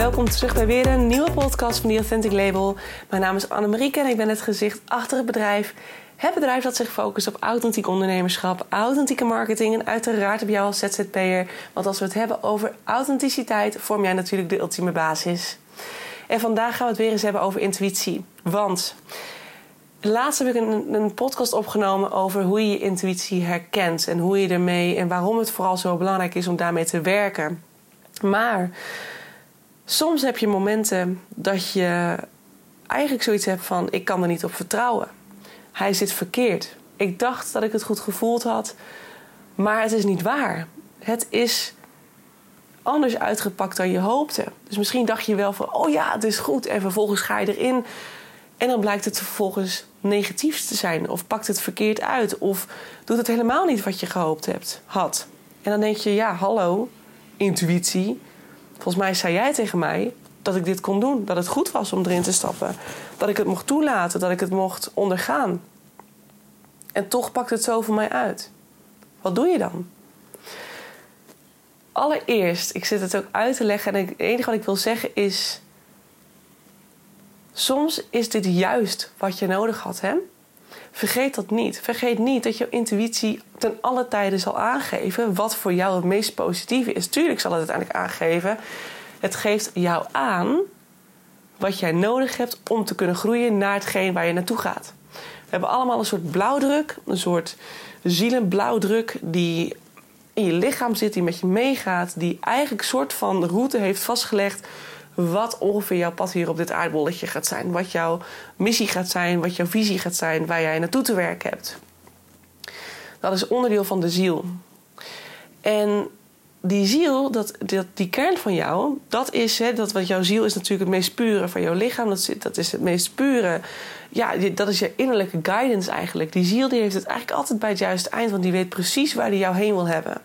welkom terug bij weer een nieuwe podcast van The Authentic Label. Mijn naam is Annemarieke en ik ben het gezicht achter het bedrijf. Het bedrijf dat zich focust op authentiek ondernemerschap, authentieke marketing en uiteraard op jou als ZZP'er. Want als we het hebben over authenticiteit, vorm jij natuurlijk de ultieme basis. En vandaag gaan we het weer eens hebben over intuïtie. Want laatst heb ik een, een podcast opgenomen over hoe je je intuïtie herkent en hoe je ermee en waarom het vooral zo belangrijk is om daarmee te werken. Maar soms heb je momenten dat je eigenlijk zoiets hebt van: ik kan er niet op vertrouwen. Hij zit verkeerd. Ik dacht dat ik het goed gevoeld had, maar het is niet waar. Het is anders uitgepakt dan je hoopte. Dus misschien dacht je wel van: oh ja, het is goed. En vervolgens ga je erin. En dan blijkt het vervolgens negatief te zijn. Of pakt het verkeerd uit. Of doet het helemaal niet wat je gehoopt hebt, had. En dan denk je: ja, hallo, intuïtie. Volgens mij zei jij tegen mij dat ik dit kon doen. Dat het goed was om erin te stappen. Dat ik het mocht toelaten. Dat ik het mocht ondergaan. En toch pakt het zo voor mij uit. Wat doe je dan? Allereerst, ik zit het ook uit te leggen. En het enige wat ik wil zeggen is. Soms is dit juist wat je nodig had, hè? Vergeet dat niet. Vergeet niet dat je intuïtie ten alle tijden zal aangeven wat voor jou het meest positieve is. Tuurlijk zal het uiteindelijk aangeven. Het geeft jou aan wat jij nodig hebt om te kunnen groeien naar hetgeen waar je naartoe gaat. We hebben allemaal een soort blauwdruk, een soort zielenblauwdruk die in je lichaam zit, die met je meegaat, die eigenlijk een soort van route heeft vastgelegd wat ongeveer jouw pad hier op dit aardbolletje gaat zijn. Wat jouw missie gaat zijn, wat jouw visie gaat zijn, waar jij naartoe te werken hebt. Dat is onderdeel van de ziel. En die ziel, dat, dat, die kern van jou, dat is, hè, dat wat jouw ziel is natuurlijk het meest pure van jouw lichaam. Dat, dat is het meest pure. Ja, dat is je innerlijke guidance eigenlijk. Die ziel die heeft het eigenlijk altijd bij het juiste eind, want die weet precies waar die jou heen wil hebben.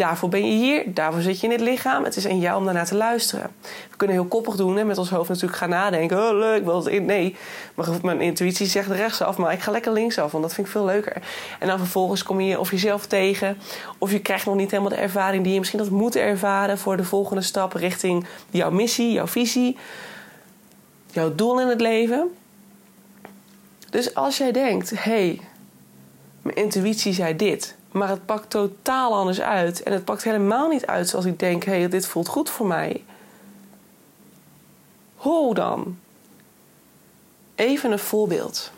Daarvoor ben je hier, daarvoor zit je in dit lichaam. Het is aan jou om daarnaar te luisteren. We kunnen heel koppig doen en met ons hoofd natuurlijk gaan nadenken. Oh, leuk, wel in. Nee, mijn intuïtie zegt rechtsaf, maar ik ga lekker linksaf, want dat vind ik veel leuker. En dan vervolgens kom je of jezelf tegen, of je krijgt nog niet helemaal de ervaring die je misschien had moeten ervaren voor de volgende stap richting jouw missie, jouw visie, jouw doel in het leven. Dus als jij denkt, hé, hey, mijn intuïtie zei dit maar het pakt totaal anders uit. En het pakt helemaal niet uit zoals ik denk: hé, hey, dit voelt goed voor mij. Hoe dan? Even een voorbeeld.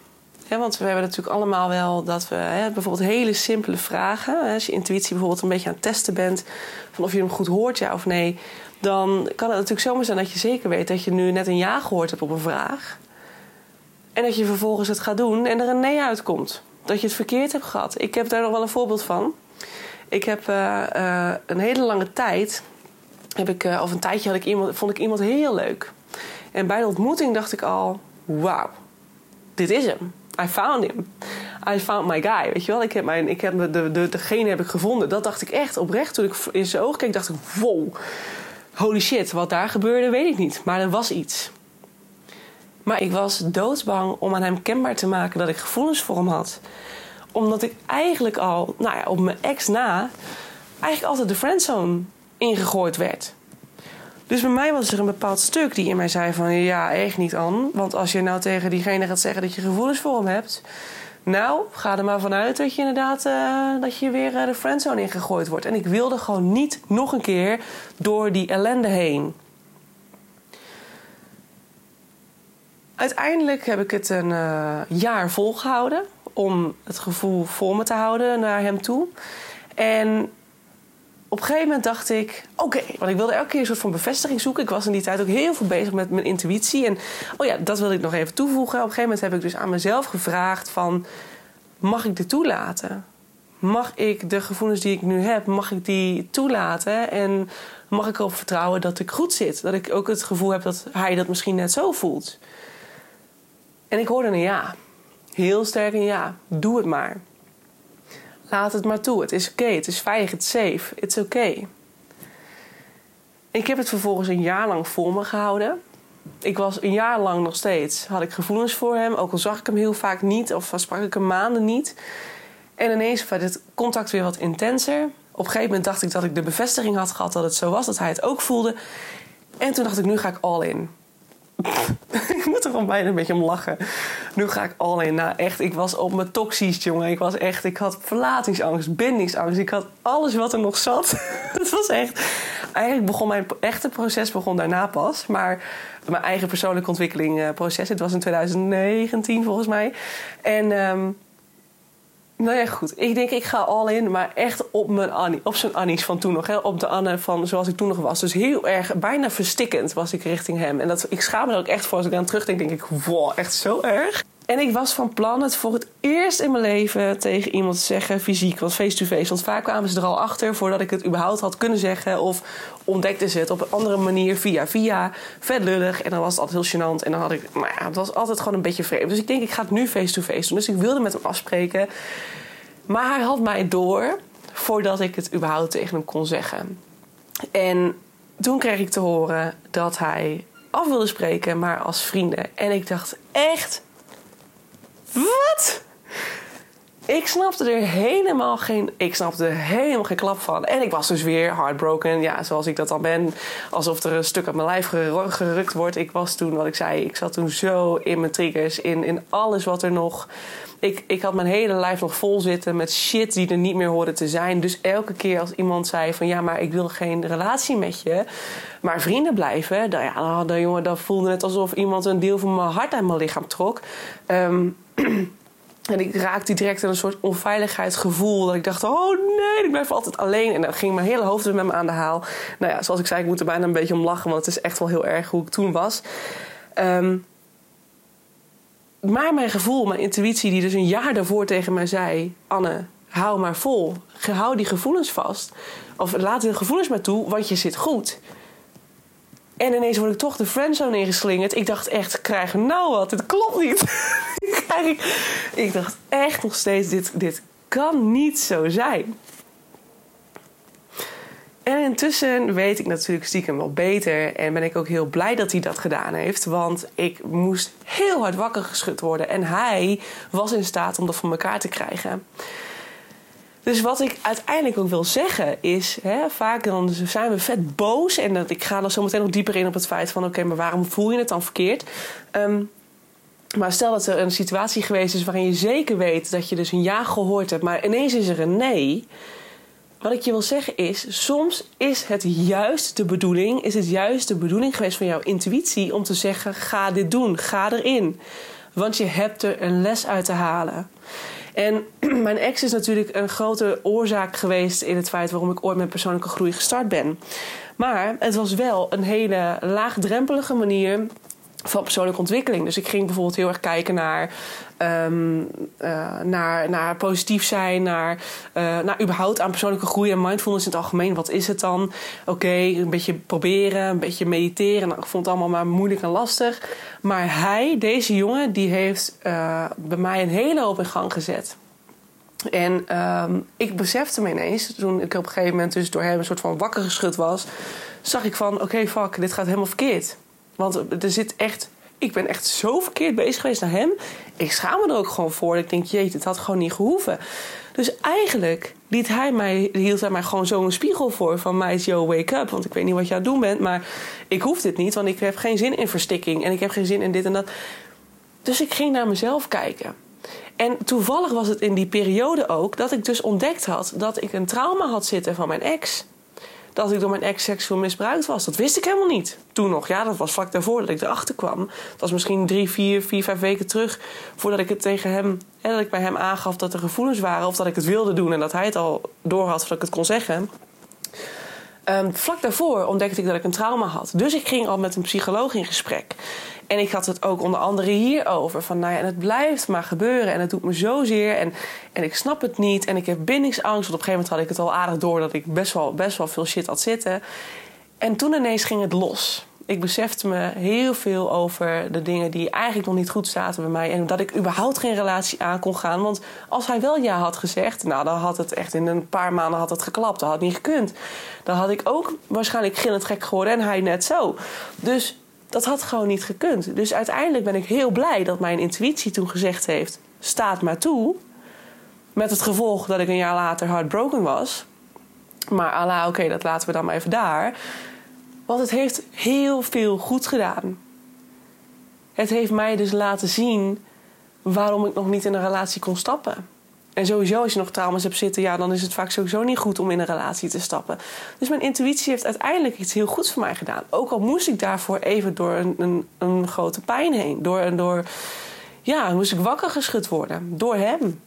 want we hebben natuurlijk allemaal wel dat we bijvoorbeeld hele simpele vragen. als je intuïtie bijvoorbeeld een beetje aan het testen bent. van of je hem goed hoort, ja of nee. dan kan het natuurlijk zomaar zijn dat je zeker weet dat je nu net een ja gehoord hebt op een vraag. En dat je vervolgens het gaat doen en er een nee uitkomt dat je het verkeerd hebt gehad. Ik heb daar nog wel een voorbeeld van. Ik heb uh, uh, een hele lange tijd, heb ik, uh, of een tijdje had ik iemand, vond ik iemand heel leuk. En bij de ontmoeting dacht ik al, wauw, dit is hem. I found him. I found my guy. Weet je wel, ik heb, mijn, ik heb de, de, degene heb ik gevonden. Dat dacht ik echt oprecht. Toen ik in zijn ogen keek, dacht ik, wow, holy shit. Wat daar gebeurde, weet ik niet. Maar er was iets. Maar ik was doodsbang om aan hem kenbaar te maken dat ik gevoelens voor hem had. Omdat ik eigenlijk al, nou ja, op mijn ex na, eigenlijk altijd de friendzone ingegooid werd. Dus bij mij was er een bepaald stuk die in mij zei van... ja, echt niet aan. Want als je nou tegen diegene gaat zeggen dat je gevoelens voor hem hebt... nou, ga er maar vanuit dat je inderdaad uh, dat je weer uh, de friendzone ingegooid wordt. En ik wilde gewoon niet nog een keer door die ellende heen. Uiteindelijk heb ik het een uh, jaar volgehouden om het gevoel voor me te houden naar hem toe. En op een gegeven moment dacht ik, oké, want ik wilde elke keer een soort van bevestiging zoeken. Ik was in die tijd ook heel veel bezig met mijn intuïtie. En oh ja, dat wilde ik nog even toevoegen. Op een gegeven moment heb ik dus aan mezelf gevraagd van, mag ik dit toelaten? Mag ik de gevoelens die ik nu heb, mag ik die toelaten? En mag ik erop vertrouwen dat ik goed zit? Dat ik ook het gevoel heb dat hij dat misschien net zo voelt. En ik hoorde een ja. Heel sterk een ja. Doe het maar. Laat het maar toe. Het is oké. Het is veilig. Het is safe. It's oké. Okay. Ik heb het vervolgens een jaar lang voor me gehouden. Ik was een jaar lang nog steeds. Had ik gevoelens voor hem. Ook al zag ik hem heel vaak niet. Of sprak ik hem maanden niet. En ineens werd het contact weer wat intenser. Op een gegeven moment dacht ik dat ik de bevestiging had gehad dat het zo was. Dat hij het ook voelde. En toen dacht ik, nu ga ik all in. ik moet er gewoon bijna een beetje om lachen. Nu ga ik all in. Nou, echt, ik was op mijn toxisch, jongen. Ik was echt, ik had verlatingsangst, bindingsangst. Ik had alles wat er nog zat. het was echt... Eigenlijk begon mijn echte proces begon daarna pas. Maar mijn eigen persoonlijke ontwikkeling proces. Het was in 2019 volgens mij. En... Um, nou ja, goed. Ik denk, ik ga all in, maar echt op mijn Annie, op zijn Annie's van toen nog. Hè? Op de Anne van zoals ik toen nog was. Dus heel erg, bijna verstikkend was ik richting hem. En dat, ik schaam me er ook echt voor. Als ik aan terugdenk, denk ik, wow, echt zo erg. En ik was van plan het voor het eerst in mijn leven tegen iemand te zeggen, fysiek, want face-to-face. Want vaak kwamen ze er al achter voordat ik het überhaupt had kunnen zeggen. Of ontdekten ze het op een andere manier via via. Vet lullig. En dan was het altijd heel gênant. En dan had ik, maar ja, het was altijd gewoon een beetje vreemd. Dus ik denk, ik ga het nu face-to-face doen. Dus ik wilde met hem afspreken. Maar hij had mij door voordat ik het überhaupt tegen hem kon zeggen. En toen kreeg ik te horen dat hij af wilde spreken, maar als vrienden. En ik dacht echt, wat? Ik snapte er helemaal geen. Ik snapte helemaal geen klap van. En ik was dus weer heartbroken. Ja, zoals ik dat dan ben. Alsof er een stuk uit mijn lijf gerukt wordt. Ik was toen, wat ik zei, ik zat toen zo in mijn triggers. In, in alles wat er nog. Ik, ik had mijn hele lijf nog vol zitten met shit die er niet meer hoorde te zijn. Dus elke keer als iemand zei van ja, maar ik wil geen relatie met je, maar vrienden blijven, dan, ja, dan, jongen, dan voelde het alsof iemand een deel van mijn hart uit mijn lichaam trok. Um, En ik raakte direct in een soort onveiligheidsgevoel. Dat ik dacht, oh nee, ik blijf altijd alleen. En dan ging mijn hele hoofd met me aan de haal. Nou ja, zoals ik zei, ik moet er bijna een beetje om lachen. Want het is echt wel heel erg hoe ik toen was. Um, maar mijn gevoel, mijn intuïtie, die dus een jaar daarvoor tegen mij zei... Anne, hou maar vol. Hou die gevoelens vast. Of laat de gevoelens maar toe, want je zit goed. En ineens word ik toch de friendzone ingeslingerd. Ik dacht echt, krijg nou wat? Dit klopt niet. ik dacht echt nog steeds, dit, dit kan niet zo zijn. En intussen weet ik natuurlijk stiekem wel beter. En ben ik ook heel blij dat hij dat gedaan heeft. Want ik moest heel hard wakker geschud worden. En hij was in staat om dat voor elkaar te krijgen. Dus wat ik uiteindelijk ook wil zeggen is, hè, vaak dan zijn we vet boos. En dat, ik ga dan zo meteen nog dieper in op het feit van, oké, maar waarom voel je het dan verkeerd? Um, maar stel dat er een situatie geweest is waarin je zeker weet dat je dus een ja gehoord hebt, maar ineens is er een nee. Wat ik je wil zeggen is, soms is het juist de bedoeling, is het juist de bedoeling geweest van jouw intuïtie om te zeggen: ga dit doen, ga erin. Want je hebt er een les uit te halen. En mijn ex is natuurlijk een grote oorzaak geweest in het feit waarom ik ooit met persoonlijke groei gestart ben. Maar het was wel een hele laagdrempelige manier van persoonlijke ontwikkeling. Dus ik ging bijvoorbeeld heel erg kijken naar, um, uh, naar, naar positief zijn, naar, uh, naar überhaupt aan persoonlijke groei en mindfulness in het algemeen. Wat is het dan? Oké, een beetje proberen, een beetje mediteren. Nou, ik vond het allemaal maar moeilijk en lastig. Maar hij, deze jongen, die heeft uh, bij mij een hele hoop in gang gezet. En um, ik besefte me ineens, toen ik op een gegeven moment dus door hem een soort van wakker geschud was, zag ik van: oké, fuck, dit gaat helemaal verkeerd. Want er zit echt. Ik ben echt zo verkeerd bezig geweest naar hem. Ik schaam me er ook gewoon voor. Ik denk, jeet, het had gewoon niet gehoeven. Dus eigenlijk liet hij mij, hield hij mij gewoon zo'n spiegel voor van mij is yo, wake up. Want ik weet niet wat je aan het doen bent, maar ik hoef dit niet, want ik heb geen zin in verstikking en ik heb geen zin in dit en dat. Dus ik ging naar mezelf kijken. En toevallig was het in die periode ook dat ik dus ontdekt had dat ik een trauma had zitten van mijn ex dat ik door mijn ex seksueel misbruikt was. Dat wist ik helemaal niet. Toen nog, ja, dat was vlak daarvoor dat ik erachter kwam. Dat was misschien drie, vier, vier, vijf weken terug voordat ik het tegen hem, hè, dat ik bij hem aangaf dat er gevoelens waren of dat ik het wilde doen en dat hij het al door had voordat ik het kon zeggen. Um, vlak daarvoor ontdekte ik dat ik een trauma had. Dus ik ging al met een psycholoog in gesprek. En ik had het ook onder andere hierover. Van nou ja, en het blijft maar gebeuren. En het doet me zozeer. En, en ik snap het niet. En ik heb bindingsangst. Want op een gegeven moment had ik het al aardig door dat ik best wel, best wel veel shit had zitten. En toen ineens ging het los. Ik besefte me heel veel over de dingen die eigenlijk nog niet goed zaten bij mij. En dat ik überhaupt geen relatie aan kon gaan. Want als hij wel ja had gezegd, nou dan had het echt in een paar maanden had het geklapt. Dat had niet gekund. Dan had ik ook waarschijnlijk gillend gek geworden en hij net zo. Dus dat had gewoon niet gekund. Dus uiteindelijk ben ik heel blij dat mijn intuïtie toen gezegd heeft: staat maar toe. Met het gevolg dat ik een jaar later heartbroken was. Maar Allah, oké, dat laten we dan maar even daar. Want het heeft heel veel goed gedaan. Het heeft mij dus laten zien waarom ik nog niet in een relatie kon stappen. En sowieso, als je nog trauma's hebt zitten, ja, dan is het vaak sowieso niet goed om in een relatie te stappen. Dus mijn intuïtie heeft uiteindelijk iets heel goeds voor mij gedaan. Ook al moest ik daarvoor even door een, een, een grote pijn heen. Door, door, ja, moest ik wakker geschud worden. Door hem.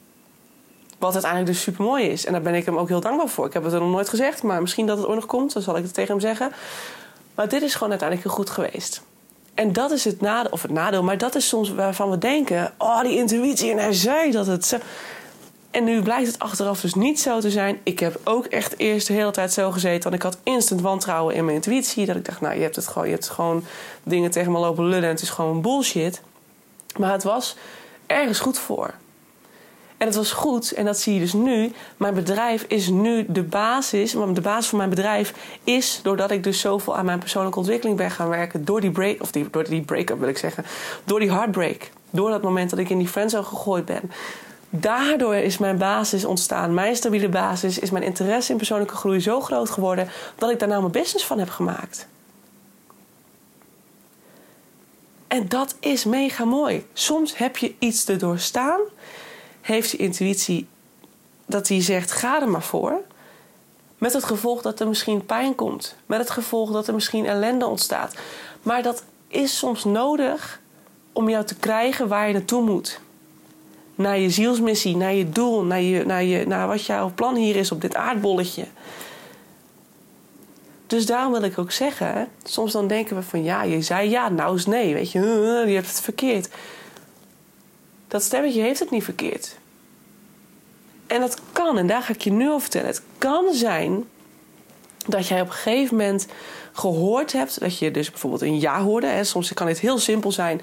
Wat uiteindelijk dus super mooi is. En daar ben ik hem ook heel dankbaar voor. Ik heb het er nog nooit gezegd, maar misschien dat het ooit nog komt. Dan zal ik het tegen hem zeggen. Maar dit is gewoon uiteindelijk heel goed geweest. En dat is het nadeel, of het nadeel, maar dat is soms waarvan we denken: oh, die intuïtie en hij zei dat het zo. En nu blijkt het achteraf dus niet zo te zijn. Ik heb ook echt eerst de hele tijd zo gezeten. Want ik had instant wantrouwen in mijn intuïtie. Dat ik dacht, nou, je hebt het gewoon, je hebt gewoon dingen tegen me lopen lullen. En het is gewoon bullshit. Maar het was ergens goed voor. En het was goed, en dat zie je dus nu. Mijn bedrijf is nu de basis. Want de basis van mijn bedrijf is doordat ik dus zoveel aan mijn persoonlijke ontwikkeling ben gaan werken. Door die break, of die, door die break-up wil ik zeggen. Door die heartbreak. Door dat moment dat ik in die friendzone gegooid ben. Daardoor is mijn basis ontstaan. Mijn stabiele basis is mijn interesse in persoonlijke groei zo groot geworden dat ik daar nou mijn business van heb gemaakt. En dat is mega mooi. Soms heb je iets te doorstaan heeft je intuïtie dat hij zegt: ga er maar voor. Met het gevolg dat er misschien pijn komt. Met het gevolg dat er misschien ellende ontstaat. Maar dat is soms nodig om jou te krijgen waar je naartoe moet. Naar je zielsmissie, naar je doel, naar, je, naar, je, naar wat jouw plan hier is op dit aardbolletje. Dus daarom wil ik ook zeggen, soms dan denken we van ja, je zei ja, nou is nee, weet je, je hebt het verkeerd dat stemmetje heeft het niet verkeerd. En dat kan, en daar ga ik je nu over vertellen. Het kan zijn dat jij op een gegeven moment gehoord hebt dat je dus bijvoorbeeld een ja hoorde. Hè. Soms kan het heel simpel zijn.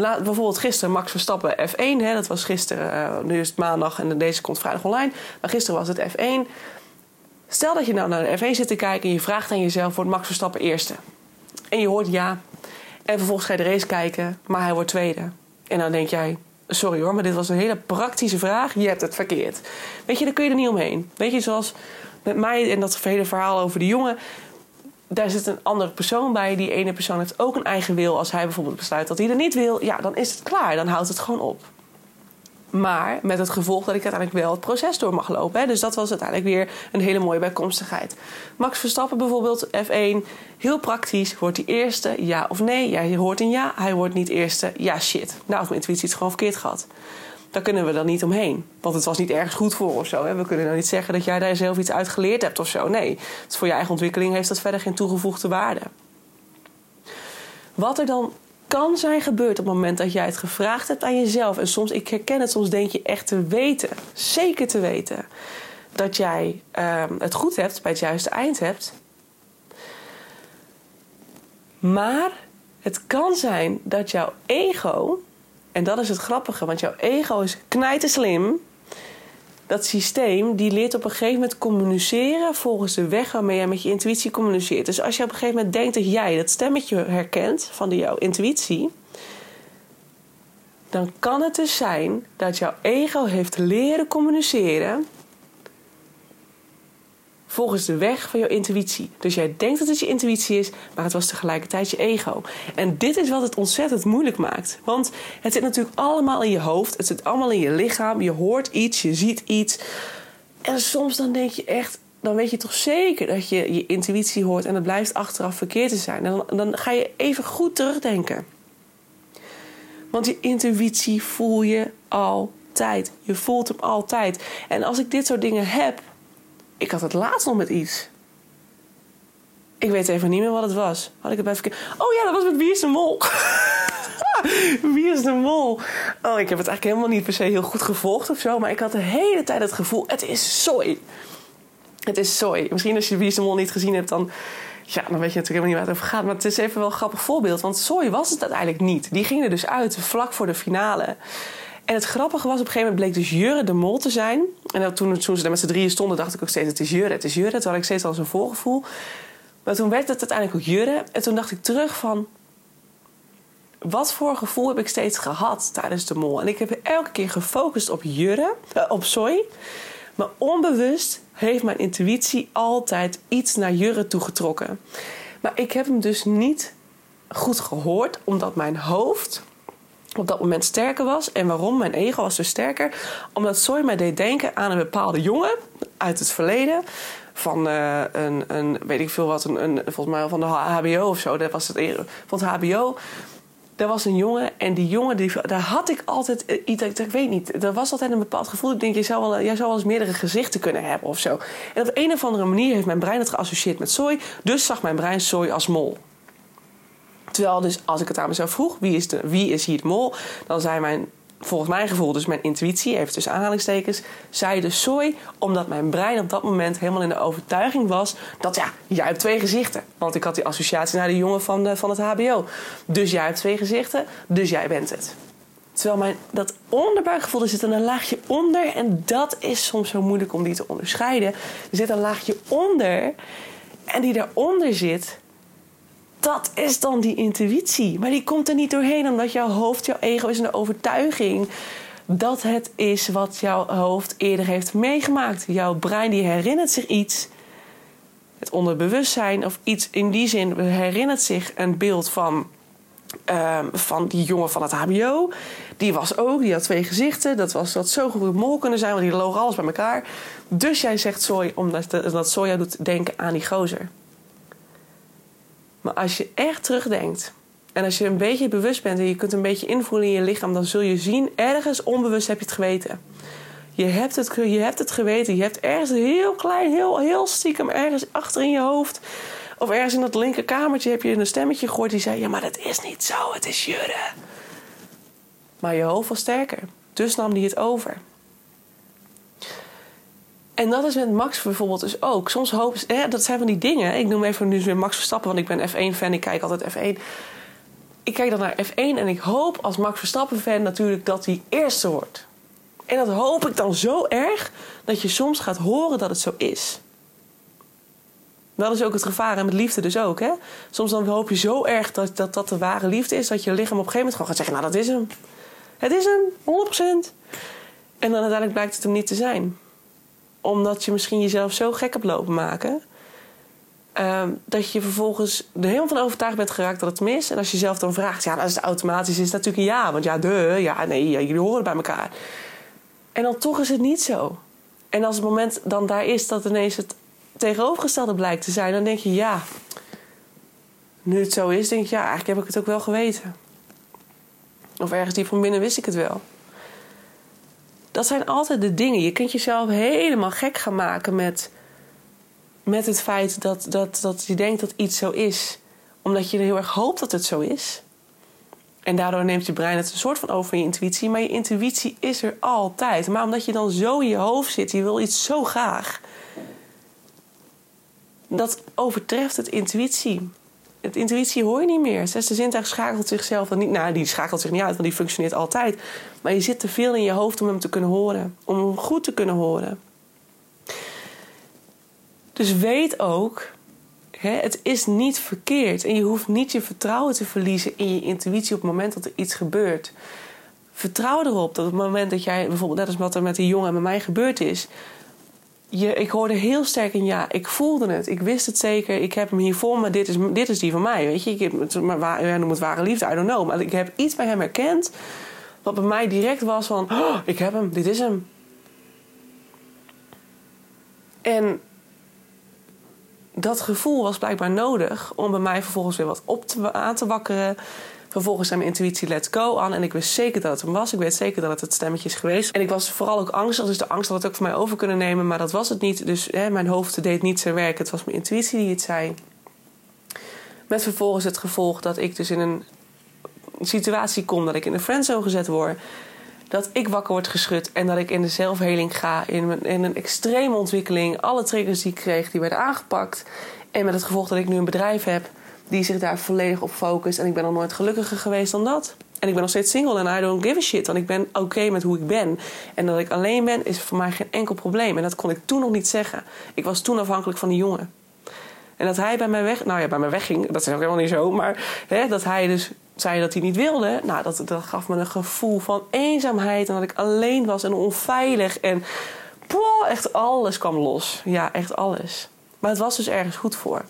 Laat, bijvoorbeeld gisteren Max Verstappen F1. Hè, dat was gisteren, uh, nu is het maandag en deze komt vrijdag online. Maar gisteren was het F1. Stel dat je nou naar de F1 zit te kijken en je vraagt aan jezelf: wordt Max Verstappen eerste? En je hoort ja. En vervolgens ga je de race kijken, maar hij wordt tweede. En dan denk jij: Sorry hoor, maar dit was een hele praktische vraag. Je hebt het verkeerd. Weet je, daar kun je er niet omheen. Weet je, zoals met mij en dat hele verhaal over de jongen. Daar zit een andere persoon bij. Die ene persoon heeft ook een eigen wil. Als hij bijvoorbeeld besluit dat hij er niet wil, ja, dan is het klaar. Dan houdt het gewoon op. Maar met het gevolg dat ik uiteindelijk wel het proces door mag lopen. Hè. Dus dat was uiteindelijk weer een hele mooie bijkomstigheid. Max Verstappen bijvoorbeeld, F1, heel praktisch. Wordt hij eerste, ja of nee? Ja, je hoort een ja, hij wordt niet eerste, ja shit. Nou, of mijn intuïtie het gewoon verkeerd gehad. Daar kunnen we dan niet omheen. Want het was niet ergens goed voor of zo. Hè. We kunnen dan niet zeggen dat jij daar zelf iets uit geleerd hebt of zo. Nee, voor je eigen ontwikkeling heeft dat verder geen toegevoegde waarde. Wat er dan kan zijn gebeurd op het moment dat jij het gevraagd hebt aan jezelf. En soms, ik herken het, soms denk je echt te weten, zeker te weten, dat jij ehm, het goed hebt, bij het juiste eind hebt. Maar het kan zijn dat jouw ego, en dat is het grappige, want jouw ego is knijterslim dat systeem die leert op een gegeven moment communiceren volgens de weg waarmee jij met je intuïtie communiceert. Dus als je op een gegeven moment denkt dat jij dat stemmetje herkent van jouw intuïtie, dan kan het dus zijn dat jouw ego heeft leren communiceren volgens de weg van jouw intuïtie. Dus jij denkt dat het je intuïtie is, maar het was tegelijkertijd je ego. En dit is wat het ontzettend moeilijk maakt. Want het zit natuurlijk allemaal in je hoofd, het zit allemaal in je lichaam. Je hoort iets, je ziet iets. En soms dan denk je echt, dan weet je toch zeker dat je je intuïtie hoort en het blijft achteraf verkeerd te zijn. Dan, dan ga je even goed terugdenken. Want je intuïtie voel je altijd. Je voelt hem altijd. En als ik dit soort dingen heb, ik had het laatst nog met iets. Ik weet even niet meer wat het was. Had ik het bij. Oh ja, dat was met Wie is Mol? Wie is de Mol? Oh, ik heb het eigenlijk helemaal niet per se heel goed gevolgd of zo. Maar ik had de hele tijd het gevoel... Het is zooi. Het is zooi. Misschien als je Wie is Mol niet gezien hebt, dan... Ja, dan weet je natuurlijk helemaal niet waar het over gaat. Maar het is even wel een grappig voorbeeld. Want zooi was het uiteindelijk niet. Die ging er dus uit vlak voor de finale. En het grappige was, op een gegeven moment bleek dus Jurre de mol te zijn. En toen, toen ze daar met z'n drieën stonden, dacht ik ook steeds: het is Jurre, het is Jurre. Toen had ik steeds al zo'n voorgevoel. Maar toen werd het uiteindelijk ook Jurre. En toen dacht ik terug van... Wat voor gevoel heb ik steeds gehad tijdens de mol? En ik heb elke keer gefocust op Jurre, uh, op Soy. Maar onbewust heeft mijn intuïtie altijd iets naar Jurre toegetrokken. Maar ik heb hem dus niet goed gehoord, omdat mijn hoofd op dat moment sterker was. En waarom? Mijn ego was dus sterker. Omdat Soy mij deed denken aan een bepaalde jongen uit het verleden. Van uh, een, een, weet ik veel wat, een, een, volgens mij van de HBO of zo. Dat was het. Van het HBO. Er was een jongen en die jongen, die, daar had ik altijd iets, ik, ik weet niet, er was altijd een bepaald gevoel. Ik denk, jij zou, wel, jij zou wel eens meerdere gezichten kunnen hebben of zo. En op een of andere manier heeft mijn brein het geassocieerd met Soy. Dus zag mijn brein Soy als mol. Terwijl dus als ik het aan mezelf vroeg, wie is, de, wie is hier de mol? Dan zei mijn, volgens mijn gevoel, dus mijn intuïtie, even tussen aanhalingstekens, zei de sooi, omdat mijn brein op dat moment helemaal in de overtuiging was dat ja, jij hebt twee gezichten. Want ik had die associatie naar de jongen van, de, van het HBO. Dus jij hebt twee gezichten, dus jij bent het. Terwijl mijn, dat onderbuikgevoel, er zit een laagje onder. En dat is soms zo moeilijk om die te onderscheiden. Er zit een laagje onder. En die daaronder zit, dat is dan die intuïtie. Maar die komt er niet doorheen omdat jouw hoofd, jouw ego is een overtuiging dat het is wat jouw hoofd eerder heeft meegemaakt. Jouw brein die herinnert zich iets. Het onderbewustzijn of iets in die zin herinnert zich een beeld van, uh, van die jongen van het HBO. Die was ook, die had twee gezichten. Dat was dat zo goed mol kunnen zijn, want die loog alles bij elkaar. Dus jij zegt soy omdat dat soja doet denken aan die gozer. Maar als je echt terugdenkt en als je een beetje bewust bent en je kunt een beetje invoelen in je lichaam, dan zul je zien, ergens onbewust heb je het geweten. Je hebt het, je hebt het geweten. Je hebt ergens heel klein, heel, heel stiekem, ergens achter in je hoofd. Of ergens in dat linkerkamertje heb je een stemmetje gehoord die zei: Ja, maar dat is niet zo, het is Jurre. Maar je hoofd was sterker. Dus nam die het over. En dat is met Max bijvoorbeeld dus ook. Soms hoop hè, dat zijn van die dingen. Ik noem even nu weer Max Verstappen, want ik ben F1-fan. Ik kijk altijd F1. Ik kijk dan naar F1 en ik hoop als Max Verstappen-fan natuurlijk dat hij eerste wordt. En dat hoop ik dan zo erg dat je soms gaat horen dat het zo is. Dat is ook het gevaar en met liefde dus ook. Hè? Soms dan hoop je zo erg dat, dat dat de ware liefde is... dat je lichaam op een gegeven moment gewoon gaat zeggen... nou, dat is hem. Het is hem, 100%. En dan uiteindelijk blijkt het hem niet te zijn omdat je misschien jezelf zo gek hebt lopen maken. Ehm, dat je vervolgens er helemaal van overtuigd bent geraakt dat het mis. En als je jezelf dan vraagt, ja, dat is automatisch is natuurlijk een ja. Want ja, de, ja, nee, ja, jullie horen bij elkaar. En dan toch is het niet zo. En als het moment dan daar is dat ineens het tegenovergestelde blijkt te zijn, dan denk je, ja, nu het zo is, denk je, ja, eigenlijk heb ik het ook wel geweten. Of ergens diep van binnen wist ik het wel dat zijn altijd de dingen. Je kunt jezelf helemaal gek gaan maken met, met het feit dat, dat, dat je denkt dat iets zo is. Omdat je heel erg hoopt dat het zo is. En daardoor neemt je brein het een soort van over je intuïtie. Maar je intuïtie is er altijd. Maar omdat je dan zo in je hoofd zit, je wil iets zo graag. Dat overtreft het intuïtie het intuïtie hoor je niet meer. Zesde zintuig schakelt zichzelf dan niet. Nou, die schakelt zich niet uit, want die functioneert altijd. Maar je zit te veel in je hoofd om hem te kunnen horen. Om hem goed te kunnen horen. Dus weet ook, hè, het is niet verkeerd. En je hoeft niet je vertrouwen te verliezen in je intuïtie op het moment dat er iets gebeurt. Vertrouw erop dat op het moment dat jij, bijvoorbeeld net als wat er met die jongen en met mij gebeurd is, ik hoorde heel sterk een ja. Ik voelde het. Ik wist het zeker. Ik heb hem hier voor me. Dit is, dit is die van mij. Weet je, ik heb maar, jij noemt het ware liefde. I don't know. Maar ik heb iets bij hem herkend. Wat bij mij direct was van... Oh, ik heb hem. Dit is hem. En dat gevoel was blijkbaar nodig om bij mij vervolgens weer wat op te, aan te wakkeren. Vervolgens zijn mijn intuïtie let's go aan. En ik wist zeker dat het hem was. Ik weet zeker dat het het stemmetje is geweest. En ik was vooral ook angstig. Dus de angst had het ook voor mij over kunnen nemen. Maar dat was het niet. Dus hè, mijn hoofd deed niet zijn werk. Het was mijn intuïtie die het zei. Met vervolgens het gevolg dat ik dus in een situatie kom... dat ik in een friendzone gezet word dat ik wakker word geschud en dat ik in de zelfheling ga, in, in een extreme ontwikkeling. Alle triggers die ik kreeg, die werden aangepakt. En met het gevolg dat ik nu een bedrijf heb die zich daar volledig op focust. En ik ben al nooit gelukkiger geweest dan dat. En ik ben nog steeds single en I don't give a shit. Want ik ben oké met hoe ik ben. En dat ik alleen ben, is voor mij geen enkel probleem. En dat kon ik toen nog niet zeggen. Ik was toen afhankelijk van die jongen. En dat hij bij mij weg... Nou ja, bij mij wegging. Dat is ook helemaal niet zo. Maar hè, dat hij dus zei dat hij niet wilde. Nou, dat, dat gaf me een gevoel van eenzaamheid. En dat ik alleen was en onveilig. En poh, echt alles kwam los. Ja, echt alles. Maar het was dus ergens goed voor.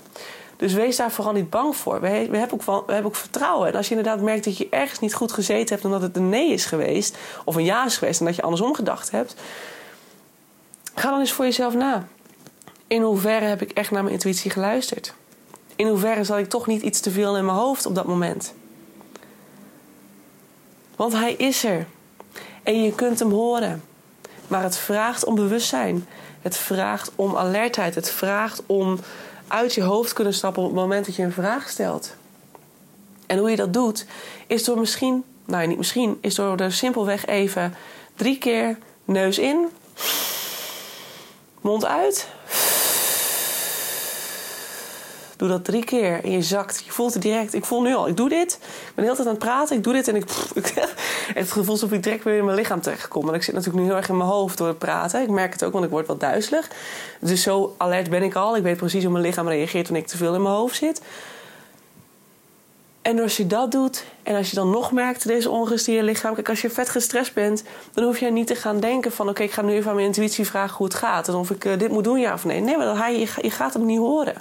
Dus wees daar vooral niet bang voor. We, we, hebben ook we hebben ook vertrouwen. En als je inderdaad merkt dat je ergens niet goed gezeten hebt... omdat het een nee is geweest, of een ja is geweest... en dat je andersom gedacht hebt... ga dan eens voor jezelf na. In hoeverre heb ik echt naar mijn intuïtie geluisterd? In hoeverre zat ik toch niet iets te veel in mijn hoofd op dat moment? Want hij is er. En je kunt hem horen. Maar het vraagt om bewustzijn. Het vraagt om alertheid. Het vraagt om uit je hoofd kunnen stappen op het moment dat je een vraag stelt. En hoe je dat doet, is door misschien, nou niet misschien, is door er simpelweg even drie keer neus in, mond uit. Doe dat drie keer en je zakt. Je voelt het direct. Ik voel nu al, ik doe dit. Ik ben de hele tijd aan het praten. Ik doe dit en ik. het gevoel alsof ik direct weer in mijn lichaam terechtkom. Want ik zit natuurlijk nu heel erg in mijn hoofd door het praten. Ik merk het ook, want ik word wat duizelig. Dus zo alert ben ik al. Ik weet precies hoe mijn lichaam reageert wanneer ik te veel in mijn hoofd zit. En als je dat doet, en als je dan nog merkt, deze onrust in je lichaam. Kijk, als je vet gestrest bent, dan hoef je niet te gaan denken van... oké, ik ga nu even aan mijn intuïtie vragen hoe het gaat. En of ik uh, dit moet doen, ja of nee. Nee, maar dan, je, je gaat hem niet horen.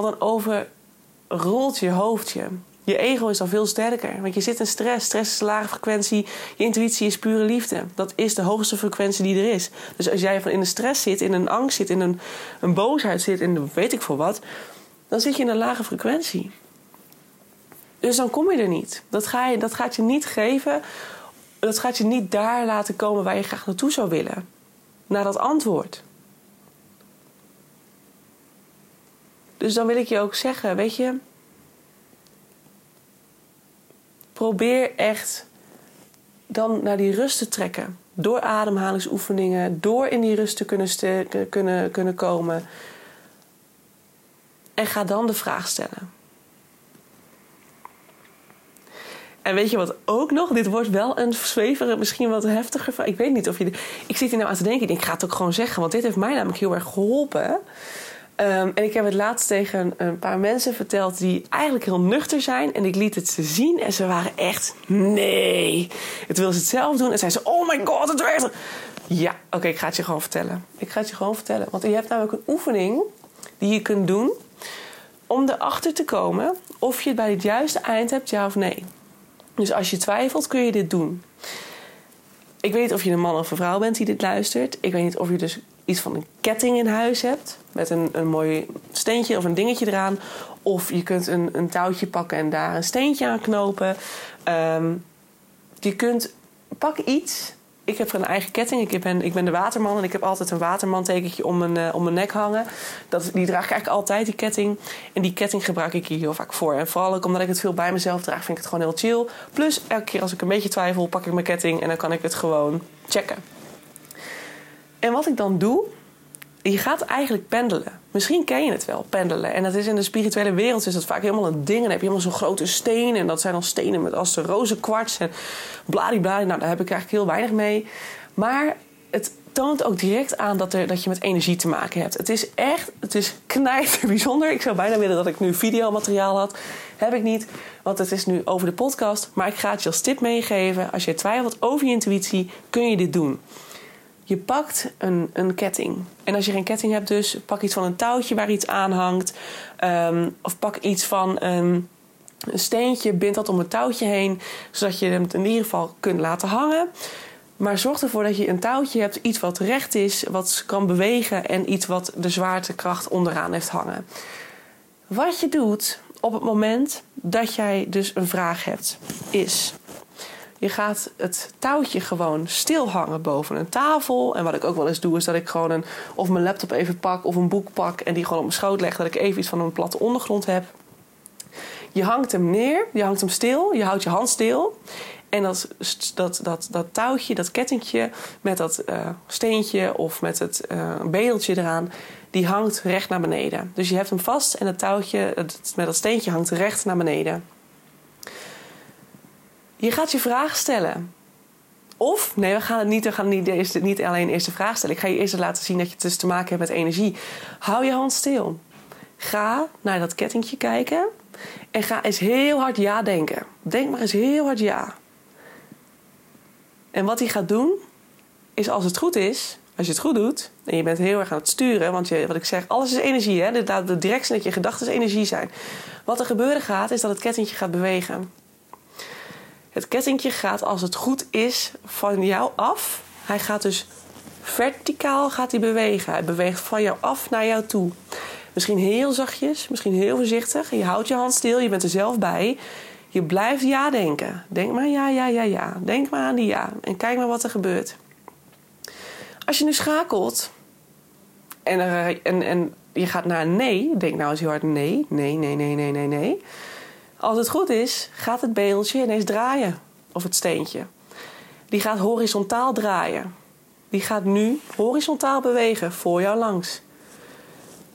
Want dan overrolt je hoofd je. Ego is dan veel sterker. Want je zit in stress. Stress is lage frequentie. Je intuïtie is pure liefde. Dat is de hoogste frequentie die er is. Dus als jij van in een stress zit, in een angst zit, in een, een boosheid zit, in weet ik veel wat, dan zit je in een lage frequentie. Dus dan kom je er niet. Dat, ga je, dat gaat je niet geven. Dat gaat je niet daar laten komen waar je graag naartoe zou willen. Naar dat antwoord. Dus dan wil ik je ook zeggen, weet je, probeer echt dan naar die rust te trekken. Door ademhalingsoefeningen, door in die rust te kunnen, kunnen, kunnen komen. En ga dan de vraag stellen. En weet je wat ook nog? Dit wordt wel een zwevere, misschien wat heftiger vraag. Ik weet niet of je. Ik zit hier nou aan te denken. Ik ik ga het ook gewoon zeggen. Want dit heeft mij namelijk heel erg geholpen. Um, en ik heb het laatst tegen een paar mensen verteld die eigenlijk heel nuchter zijn. En ik liet het ze zien en ze waren echt, nee. Het wilden ze het zelf doen. En zeiden ze, oh my god, het werkt. Ja, oké, ik ga het je gewoon vertellen. Ik ga het je gewoon vertellen. Want je hebt namelijk een oefening die je kunt doen om erachter te komen of je het bij het juiste eind hebt, ja of nee. Dus als je twijfelt, kun je dit doen. Ik weet niet of je een man of een vrouw bent die dit luistert. Ik weet niet of je dus iets van een ketting in huis hebt. Met een, een mooi steentje of een dingetje eraan. Of je kunt een, een touwtje pakken en daar een steentje aan knopen. Um, je kunt, pak iets. Ik heb een eigen ketting. Ik ben, ik ben de waterman en ik heb altijd een watermantekentje om mijn, uh, om mijn nek hangen. Dat, die draag ik eigenlijk altijd, die ketting. En die ketting gebruik ik hier heel vaak voor. En vooral ook omdat ik het veel bij mezelf draag, vind ik het gewoon heel chill. Plus, elke keer als ik een beetje twijfel, pak ik mijn ketting en dan kan ik het gewoon checken. En wat ik dan doe, je gaat eigenlijk pendelen. Misschien ken je het wel, pendelen. En dat is in de spirituele wereld is dat vaak helemaal een ding. Dan heb je helemaal zo'n grote steen. En dat zijn dan stenen met als de roze kwarts en bladibla. Nou, daar heb ik eigenlijk heel weinig mee. Maar het toont ook direct aan dat, er, dat je met energie te maken hebt. Het is echt, het is bijzonder. Ik zou bijna willen dat ik nu videomateriaal had. Heb ik niet, want het is nu over de podcast. Maar ik ga het je als tip meegeven. Als je twijfelt over je intuïtie, kun je dit doen. Je pakt een, een ketting. En als je geen ketting hebt, dus pak iets van een touwtje waar iets aan hangt. Ehm, of pak iets van een, een steentje, bind dat om een touwtje heen, zodat je hem in ieder geval kunt laten hangen. Maar zorg ervoor dat je een touwtje hebt, iets wat recht is, wat kan bewegen en iets wat de zwaartekracht onderaan heeft hangen. Wat je doet op het moment dat jij dus een vraag hebt, is je gaat het touwtje gewoon stil hangen boven een tafel. En wat ik ook wel eens doe, is dat ik gewoon een, of mijn laptop even pak of een boek pak en die gewoon op mijn schoot leg. Dat ik even iets van een platte ondergrond heb. Je hangt hem neer, je hangt hem stil, je houdt je hand stil. En dat, dat, dat, dat touwtje, dat kettingje met dat uh, steentje of met het uh, bedeltje eraan, die hangt recht naar beneden. Dus je hebt hem vast en het touwtje met dat steentje hangt recht naar beneden. Je gaat je vraag stellen. Of, nee, we gaan het niet, we gaan niet, eerste, niet alleen de eerste vraag stellen. Ik ga je eerst laten zien dat je dus te maken hebt met energie. Hou je hand stil. Ga naar dat kettingje kijken. En ga eens heel hard ja denken. Denk maar eens heel hard ja. En wat hij gaat doen, is als het goed is, als je het goed doet en je bent heel erg aan het sturen, want je, wat ik zeg, alles is energie. Hè? De, de directie dat je gedachten energie zijn. Wat er gebeuren gaat, is dat het kettingje gaat bewegen. Het kettingje gaat, als het goed is, van jou af. Hij gaat dus verticaal gaat hij bewegen. Hij beweegt van jou af naar jou toe. Misschien heel zachtjes, misschien heel voorzichtig. Je houdt je hand stil, je bent er zelf bij. Je blijft ja denken. Denk maar ja, ja, ja, ja. Denk maar aan die ja. En kijk maar wat er gebeurt. Als je nu schakelt en, er, en, en je gaat naar nee, denk nou eens heel hard nee, nee, nee, nee, nee, nee, nee. Als het goed is, gaat het beeldje ineens draaien. Of het steentje. Die gaat horizontaal draaien. Die gaat nu horizontaal bewegen voor jou langs.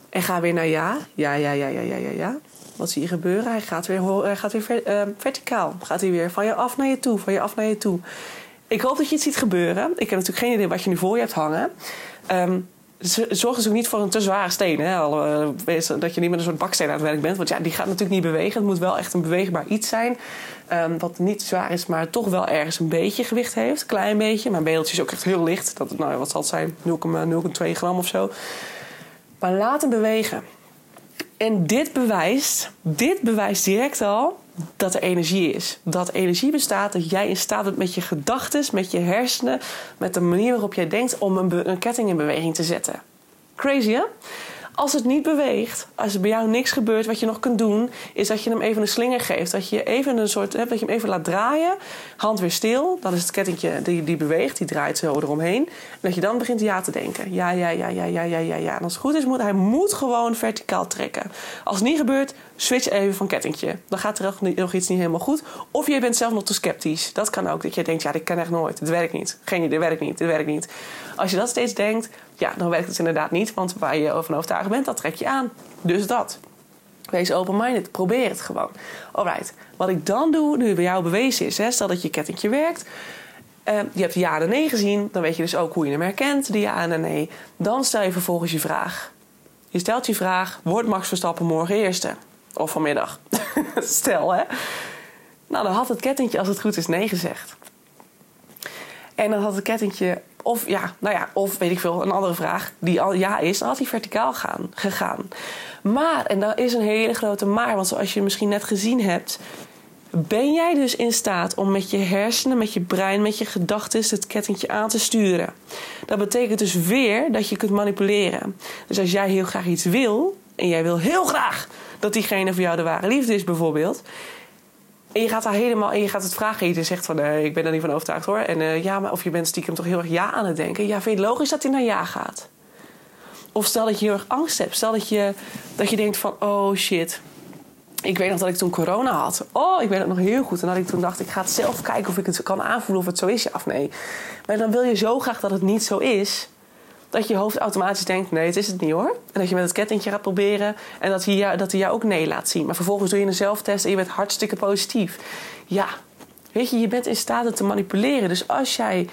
En ga weer naar ja. Ja, ja, ja, ja, ja, ja, ja. Wat zie je gebeuren? Hij gaat weer, hij gaat weer uh, verticaal. Gaat hij weer van je af naar je toe, van je af naar je toe. Ik hoop dat je het ziet gebeuren. Ik heb natuurlijk geen idee wat je nu voor je hebt hangen. Um, zorg dus ook niet voor een te zware steen. Hè? Eh, dat je niet met een soort baksteen aan het werk bent. Want ja, die gaat natuurlijk niet bewegen. Het moet wel echt een beweegbaar iets zijn. Um, wat niet zwaar is, maar toch wel ergens een beetje gewicht heeft. Een klein beetje. Mijn beeldje is ook echt heel licht. Dat, nou, wat zal het zijn? 0,2 gram of zo. Maar laat hem bewegen. En dit bewijst, dit bewijst direct al dat er energie is. Dat energie bestaat, dat jij in staat bent met je gedachten, met je hersenen, met de manier waarop jij denkt om een, een ketting in beweging te zetten. Crazy hè? Als het niet beweegt, als er bij jou niks gebeurt, wat je nog kunt doen, is dat je hem even een slinger geeft. Dat je even een soort, dat je hem even laat draaien, hand weer stil. Dat is het kettingje die, die beweegt, die draait zo eromheen. En dat je dan begint ja te denken. Ja, ja, ja, ja, ja, ja, ja, ja. En als het goed is, moet hij moet gewoon verticaal trekken. Als het niet gebeurt, switch even van kettingje. Dan gaat er nog iets niet helemaal goed. Of je bent zelf nog te sceptisch. Dat kan ook. Dat je denkt, ja, dit kan echt nooit. Dit werkt niet. Geen idee, dit werkt niet. Dit werkt niet. Als je dat steeds denkt, ja, dan werkt het inderdaad niet. Want waar je over overtuigd bent, dat trek je aan. Dus dat. Wees open-minded. Probeer het gewoon. Alright. Wat ik dan doe, nu bij jou bewezen is, hè, stel dat je kettingje werkt. Uh, je hebt ja en nee gezien. Dan weet je dus ook hoe je hem herkent, de ja en nee. Dan stel je vervolgens je vraag. Je stelt je vraag: wordt Max Verstappen morgen eerste? Of vanmiddag. Stel hè. Nou, dan had het kettingje, als het goed is, nee gezegd. En dan had het kettingje, of ja, nou ja, of weet ik veel, een andere vraag die al ja is, dan had hij verticaal gaan, gegaan. Maar, en dat is een hele grote maar, want zoals je misschien net gezien hebt, ben jij dus in staat om met je hersenen, met je brein, met je gedachten het kettingje aan te sturen. Dat betekent dus weer dat je kunt manipuleren. Dus als jij heel graag iets wil, en jij wil heel graag dat diegene voor jou de ware liefde is, bijvoorbeeld. En je gaat daar helemaal en je gaat het vragen. En je zegt van uh, ik ben er niet van overtuigd hoor. En uh, ja, maar of je bent stiekem toch heel erg ja aan het denken. Ja, vind je het logisch dat hij naar ja gaat? Of stel dat je heel erg angst hebt. Stel dat je, dat je denkt van oh shit. Ik weet nog dat ik toen corona had. Oh, ik weet het nog heel goed. En dat ik toen dacht, ik ga het zelf kijken of ik het kan aanvoelen of het zo is. Ja of nee. Maar dan wil je zo graag dat het niet zo is dat je hoofd automatisch denkt: nee, het is het niet hoor. En dat je met het kettingje gaat proberen en dat hij, jou, dat hij jou ook nee laat zien. Maar vervolgens doe je een zelftest en je bent hartstikke positief. Ja, weet je, je bent in staat het te manipuleren. Dus als jij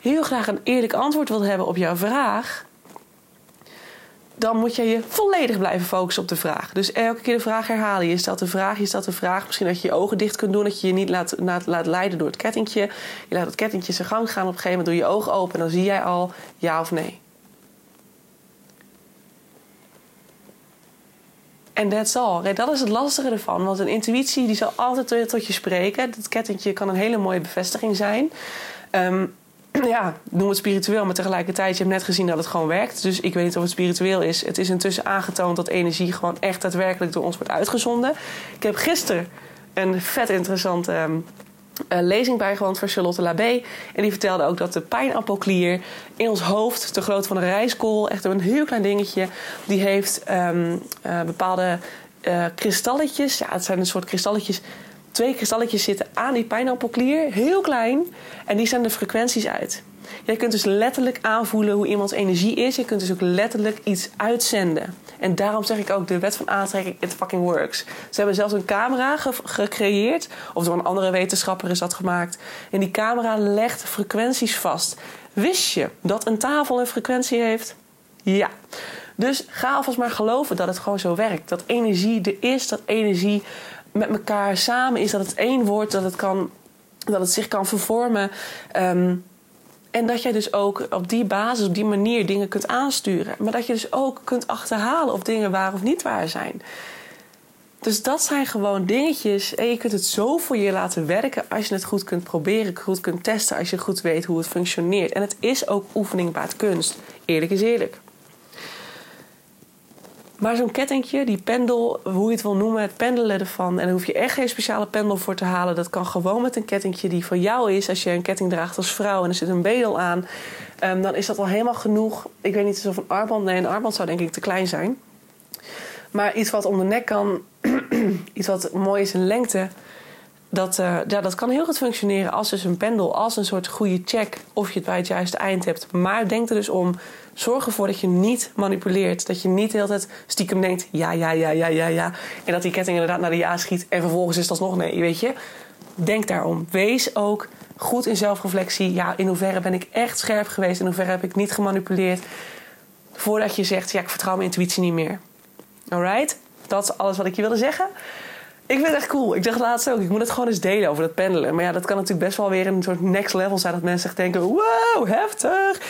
heel graag een eerlijk antwoord wilt hebben op jouw vraag, dan moet je je volledig blijven focussen op de vraag. Dus elke keer de vraag herhalen. Je stelt de vraag, je stelt de vraag. Misschien dat je je ogen dicht kunt doen, dat je je niet laat, laat, leiden door het kettingje. Je laat het kettingje zijn gang gaan. Op een gegeven moment doe je je ogen open en dan zie jij al ja of nee. En that's all. Dat is het lastige ervan. Want een intuïtie die zal altijd tot je spreken. Dat kettingje kan een hele mooie bevestiging zijn. Um, ja, noem het spiritueel, maar tegelijkertijd, je hebt net gezien dat het gewoon werkt. Dus ik weet niet of het spiritueel is. Het is intussen aangetoond dat energie gewoon echt daadwerkelijk door ons wordt uitgezonden. Ik heb gisteren een vet interessante uh, lezing bijgewoond van Charlotte Labé. En die vertelde ook dat de pijnappelklier in ons hoofd, te groot van een rijskool, echt een heel klein dingetje, die heeft um, uh, bepaalde uh, kristalletjes. Ja, het zijn een soort kristalletjes. Twee kristalletjes zitten aan die pijnappelklier, heel klein, en die zenden frequenties uit. Jij kunt dus letterlijk aanvoelen hoe iemands energie is. Je kunt dus ook letterlijk iets uitzenden. En daarom zeg ik ook, de wet van aantrekking, it fucking works. Ze hebben zelfs een camera gecreëerd, of door een andere wetenschapper is dat gemaakt. En die camera legt frequenties vast. Wist je dat een tafel een frequentie heeft? Ja. Dus ga alvast maar geloven dat het gewoon zo werkt. Dat energie er is, dat energie met elkaar samen is, dat het één wordt, dat het, kan, dat het zich kan vervormen. Um, En dat jij dus ook op die basis, op die manier dingen kunt aansturen. Maar dat je dus ook kunt achterhalen of dingen waar of niet waar zijn. Dus dat zijn gewoon dingetjes. En je kunt het zo voor je laten werken als je het goed kunt proberen, goed kunt testen, als je goed weet hoe het functioneert. En het is ook oefening baat kunst. Eerlijk is eerlijk. Maar zo'n kettingje, die pendel, hoe je het wil noemen, het pendelen ervan. En daar hoef je echt geen speciale pendel voor te halen. Dat kan gewoon met een kettingje die voor jou is. Als je een ketting draagt als vrouw en er zit een bedel aan, um, dan is dat al helemaal genoeg. Ik weet niet of een armband. Nee, een armband zou denk ik te klein zijn. Maar iets wat om de nek kan, iets wat mooi is in lengte, dat, uh, ja, dat kan heel goed functioneren als dus een pendel, als een soort goede check of je het bij het juiste eind hebt. Maar denk er dus om, zorg ervoor dat je niet manipuleert. Dat je niet de hele tijd stiekem denkt ja, ja, ja, ja, ja, ja. En dat die ketting inderdaad naar de ja schiet en vervolgens is dat nog nee, weet je. Denk daarom. Wees ook goed in zelfreflectie. Ja, in hoeverre ben ik echt scherp geweest? In hoeverre heb ik niet gemanipuleerd? Voordat je zegt, ja, ik vertrouw mijn intuïtie niet meer. Alright? Dat is alles wat ik je wilde zeggen. Ik vind het echt cool. Ik dacht laatst ook, ik moet het gewoon eens delen over dat pendelen. Maar ja, dat kan natuurlijk best wel weer een soort next level zijn. Dat mensen echt denken, wow, heftig.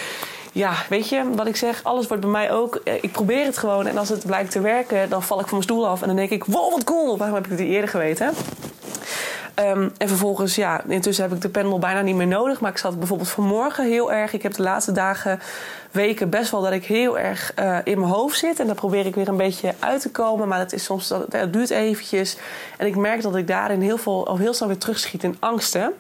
Ja, weet je, wat ik zeg, alles wordt bij mij ook... Eh, ik probeer het gewoon en als het blijkt te werken... dan val ik van mijn stoel af en dan denk ik, wow, wat cool. Waarom heb ik niet eerder geweten? Um, en vervolgens, ja, intussen heb ik de pendel bijna niet meer nodig. Maar ik zat bijvoorbeeld vanmorgen heel erg. Ik heb de laatste dagen, weken best wel dat ik heel erg uh, in mijn hoofd zit. En daar probeer ik weer een beetje uit te komen. Maar dat is soms, dat, duurt eventjes. En ik merk dat ik daarin heel veel, of heel snel weer terugschiet in angsten.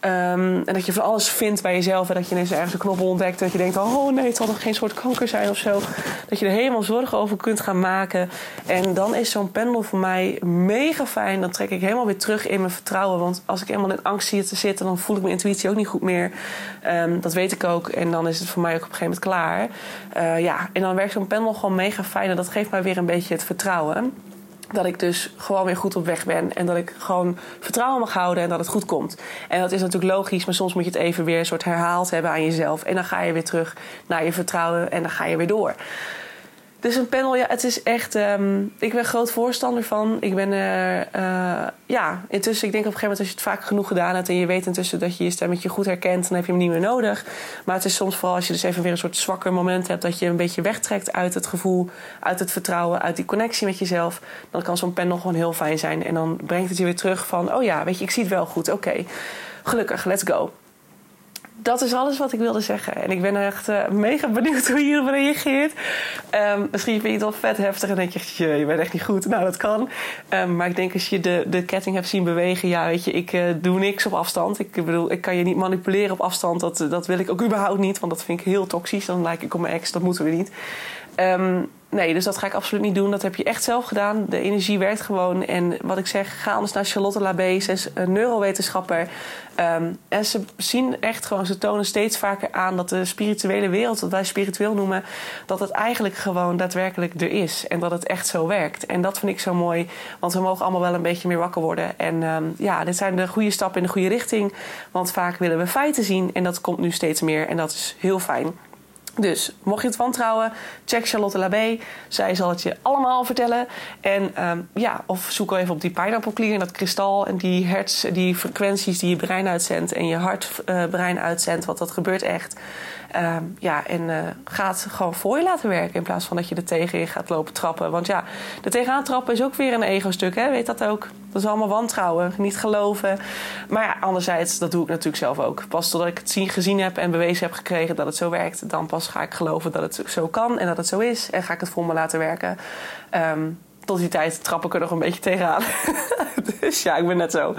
Um, en dat je van alles vindt bij jezelf. En dat je ineens ergens een knop ontdekt. Dat je denkt: oh nee, het zal nog geen soort kanker zijn of zo. Dat je er helemaal zorgen over kunt gaan maken. En dan is zo'n pendel voor mij mega fijn. Dan trek ik helemaal weer terug in mijn vertrouwen. Want als ik helemaal in angst zie te zitten, dan voel ik mijn intuïtie ook niet goed meer. Um, dat weet ik ook. En dan is het voor mij ook op een gegeven moment klaar. Uh, ja, en dan werkt zo'n pendel gewoon mega fijn. En dat geeft mij weer een beetje het vertrouwen dat ik dus gewoon weer goed op weg ben. En dat ik gewoon vertrouwen mag houden en dat het goed komt. En dat is natuurlijk logisch, maar soms moet je het even weer een soort herhaald hebben aan jezelf. En dan ga je weer terug naar je vertrouwen en dan ga je weer door. Dus een panel, ja, het is echt. Um, ik ben groot voorstander van. Ik ben er. Uh, ja, intussen, ik denk op een gegeven moment als je het vaak genoeg gedaan hebt. en je weet intussen dat je je stemmetje goed herkent. dan heb je hem niet meer nodig. Maar het is soms vooral als je dus even weer een soort zwakker moment hebt. dat je een beetje wegtrekt uit het gevoel, uit het vertrouwen, uit die connectie met jezelf. dan kan zo'n panel gewoon heel fijn zijn. En dan brengt het je weer terug van. oh ja, weet je, ik zie het wel goed. Oké, gelukkig, let's go dat is alles wat ik wilde zeggen. En ik ben echt uh, mega benieuwd hoe je hierop reageert. Um, misschien vind je het wel vet heftig en denk je, je bent echt niet goed. Nou, dat kan. Um, maar ik denk als je de, de ketting hebt zien bewegen, ja, weet je, ik uh, doe niks op afstand. Ik bedoel, ik kan je niet manipuleren op afstand. Dat, dat wil ik ook überhaupt niet, want dat vind ik heel toxisch. Dan lijk ik op mijn ex, dat moeten we niet. Um, nee, dus dat ga ik absoluut niet doen. Dat heb je echt zelf gedaan. De energie werkt gewoon. En wat ik zeg, ga anders naar Charlotte Labé. Ze is een neurowetenschapper. Um, en ze zien echt gewoon, ze tonen steeds vaker aan dat de spirituele wereld, wat wij spiritueel noemen, dat het eigenlijk gewoon daadwerkelijk er is. En dat het echt zo werkt. En dat vind ik zo mooi, want we mogen allemaal wel een beetje meer wakker worden. En um, ja, dit zijn de goede stappen in de goede richting. Want vaak willen we feiten zien en dat komt nu steeds meer. En dat is heel fijn. Dus mocht je het wantrouwen, check Charlotte Labé. Zij zal het je allemaal vertellen. En um, ja, of zoek al even op die pineapple dat kristal en die hertz, die frequenties die je brein uitzendt en je hartbrein uh, uitzendt, want dat gebeurt echt. Um, ja, en uh, ga het gewoon voor je laten werken in plaats van dat je er tegenin gaat lopen trappen. Want ja, er tegenaan trappen is ook weer een ego-stuk, hè? weet dat ook? Dat is allemaal wantrouwen, niet geloven. Maar ja, anderzijds, dat doe ik natuurlijk zelf ook. Pas totdat ik het zien, gezien heb en bewezen heb gekregen dat het zo werkt, dan pas ga ik geloven dat het zo kan en dat het zo is. En ga ik het voor me laten werken. Um, tot die tijd trap ik er nog een beetje tegenaan. dus ja, ik ben net zo.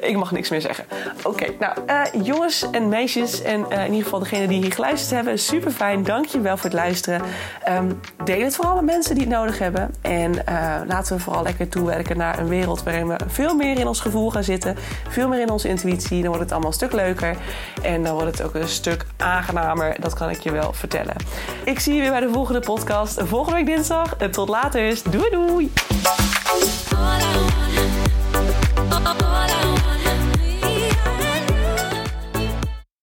Ik mag niks meer zeggen. Oké, nou uh, jongens en meisjes en uh, in ieder geval degenen die hier geluisterd hebben, super fijn. Dank je wel voor het luisteren. Um, deel het vooral met mensen die het nodig hebben. En uh, laten we vooral lekker toewerken naar een wereld waarin we veel meer in ons gevoel gaan zitten. Veel meer in onze intuïtie. Dan wordt het allemaal een stuk leuker. En dan wordt het ook een stuk aangenamer. Dat kan ik je wel vertellen. Ik zie je weer bij de volgende podcast. Volgende week dinsdag. Tot later. Doei doei. All I wanna